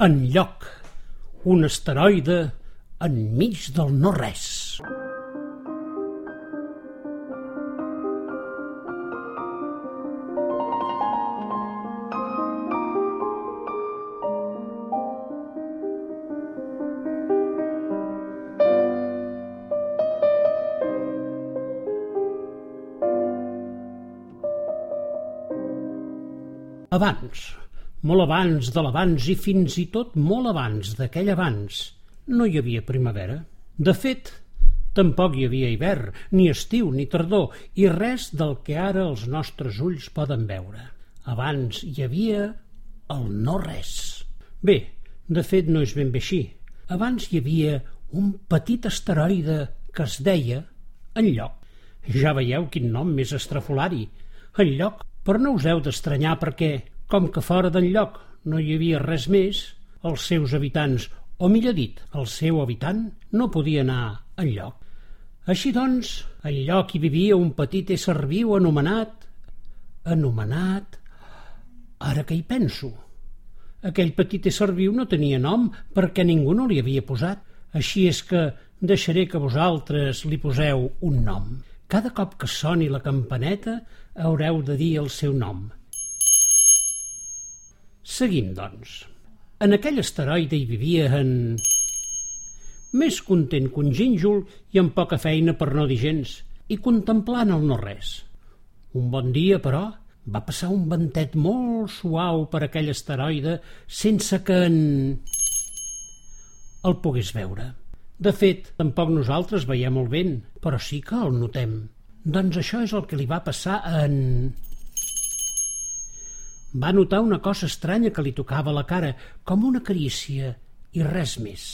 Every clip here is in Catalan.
En lloc, un asteroide enmig del no-res. Abans, molt abans de l'abans i fins i tot molt abans d'aquell abans, no hi havia primavera. De fet, tampoc hi havia hivern, ni estiu, ni tardor, i res del que ara els nostres ulls poden veure. Abans hi havia el no-res. Bé, de fet no és ben bé així. Abans hi havia un petit asteroide que es deia Enlloc. Ja veieu quin nom més estrafolari. Enlloc però no us heu d'estranyar perquè, com que fora d'enlloc no hi havia res més, els seus habitants, o millor dit, el seu habitant, no podia anar enlloc. Així doncs, enlloc hi vivia un petit ésser viu anomenat... Anomenat... Ara que hi penso. Aquell petit ésser viu no tenia nom perquè ningú no li havia posat. Així és que deixaré que vosaltres li poseu un nom. Cada cop que soni la campaneta haureu de dir el seu nom. Seguim, doncs. En aquell asteroide hi vivia en... Més content que un gínjol i amb poca feina per no dir gens, i contemplant el no-res. Un bon dia, però, va passar un ventet molt suau per aquell asteroide sense que en... el pogués veure. De fet, tampoc nosaltres veiem el vent, però sí que el notem. Doncs això és el que li va passar en... Va notar una cosa estranya que li tocava la cara, com una carícia, i res més.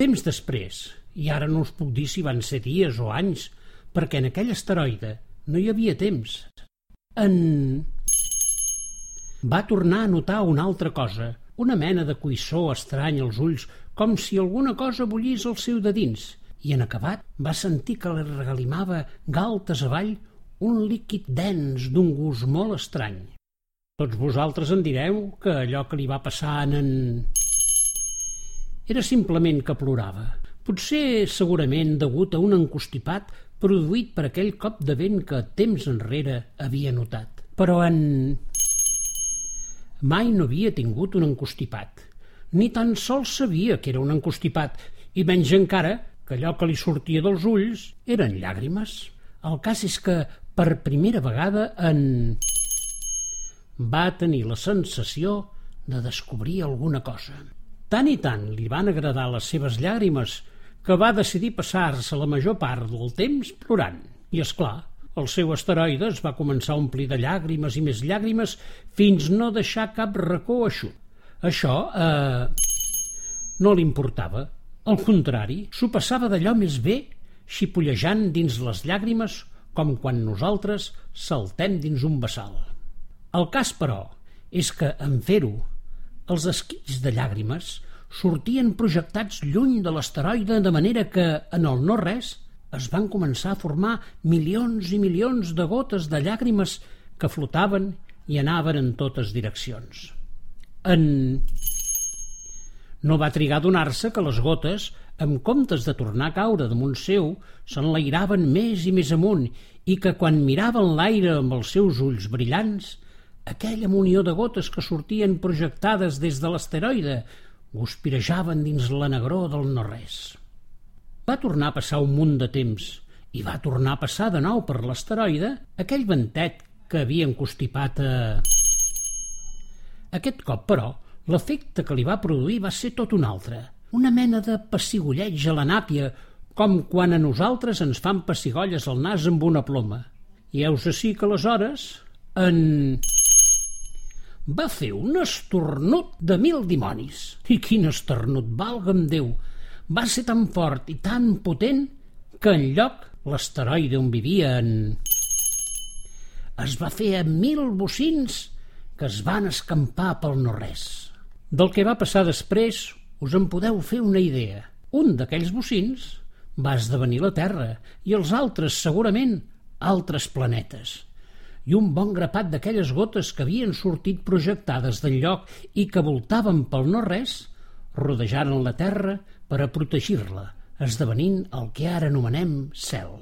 Temps després, i ara no us puc dir si van ser dies o anys, perquè en aquell asteroide no hi havia temps. En... Va tornar a notar una altra cosa, una mena de cuissó estrany als ulls, com si alguna cosa bullís al seu de dins, i en acabat va sentir que li regalimava galtes avall un líquid dens d'un gust molt estrany. Tots vosaltres en direu que allò que li va passar en en... Era simplement que plorava. Potser segurament degut a un encostipat produït per aquell cop de vent que temps enrere havia notat. Però en mai no havia tingut un encostipat. Ni tan sols sabia que era un encostipat, i menys encara que allò que li sortia dels ulls eren llàgrimes. El cas és que, per primera vegada, en... va tenir la sensació de descobrir alguna cosa. Tant i tant li van agradar les seves llàgrimes que va decidir passar-se la major part del temps plorant. I, és clar, el seu asteroide es va començar a omplir de llàgrimes i més llàgrimes fins no deixar cap racó eixut. Això eh, no li importava. Al contrari, s'ho passava d'allò més bé xipollejant dins les llàgrimes com quan nosaltres saltem dins un vessal. El cas, però, és que, en fer-ho, els esquits de llàgrimes sortien projectats lluny de l'asteroide de manera que, en el no-res, es van començar a formar milions i milions de gotes de llàgrimes que flotaven i anaven en totes direccions. En... No va trigar a donar-se que les gotes, en comptes de tornar a caure damunt seu, s'enlairaven més i més amunt i que quan miraven l'aire amb els seus ulls brillants, aquella munió de gotes que sortien projectades des de l'asteroide guspirejaven dins la negró del no-res. Va tornar a passar un munt de temps i va tornar a passar de nou per l'asteroide aquell ventet que havia encostipat a... Aquest cop, però, l'efecte que li va produir va ser tot un altre. Una mena de pessigolleig a la nàpia, com quan a nosaltres ens fan pessigolles al nas amb una ploma. I heus així que aleshores, en... Va fer un estornut de mil dimonis. I quin estornut, valga'm Déu! va ser tan fort i tan potent que en lloc l'asteroide on vivia en... es va fer a mil bocins que es van escampar pel no-res. Del que va passar després us en podeu fer una idea. Un d'aquells bocins va esdevenir la Terra i els altres, segurament, altres planetes. I un bon grapat d'aquelles gotes que havien sortit projectades del lloc i que voltaven pel no-res, rodejaren la terra per a protegir-la, esdevenint el que ara anomenem cel.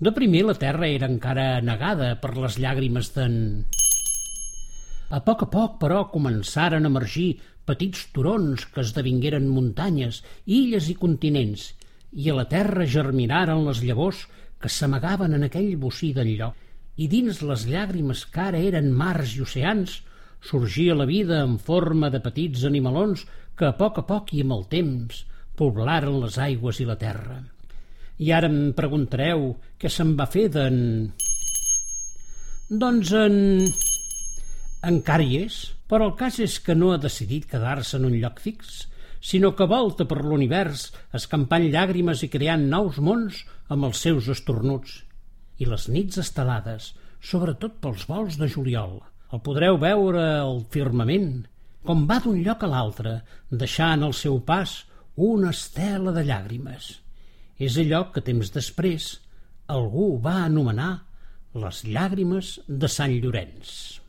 De primer la terra era encara negada per les llàgrimes d'en... A poc a poc, però, començaren a emergir petits turons que esdevingueren muntanyes, illes i continents, i a la terra germinaren les llavors que s'amagaven en aquell bocí del lloc i dins les llàgrimes que ara eren mars i oceans sorgia la vida en forma de petits animalons que a poc a poc i amb el temps poblaren les aigües i la terra. I ara em preguntareu què se'n va fer d'en... Doncs en... Encara hi és, però el cas és que no ha decidit quedar-se en un lloc fix, sinó que volta per l'univers escampant llàgrimes i creant nous mons amb els seus estornuts i les nits estelades, sobretot pels vols de juliol. El podreu veure al firmament, com va d'un lloc a l'altre, deixant al seu pas una estela de llàgrimes. És allò que temps després algú va anomenar les llàgrimes de Sant Llorenç.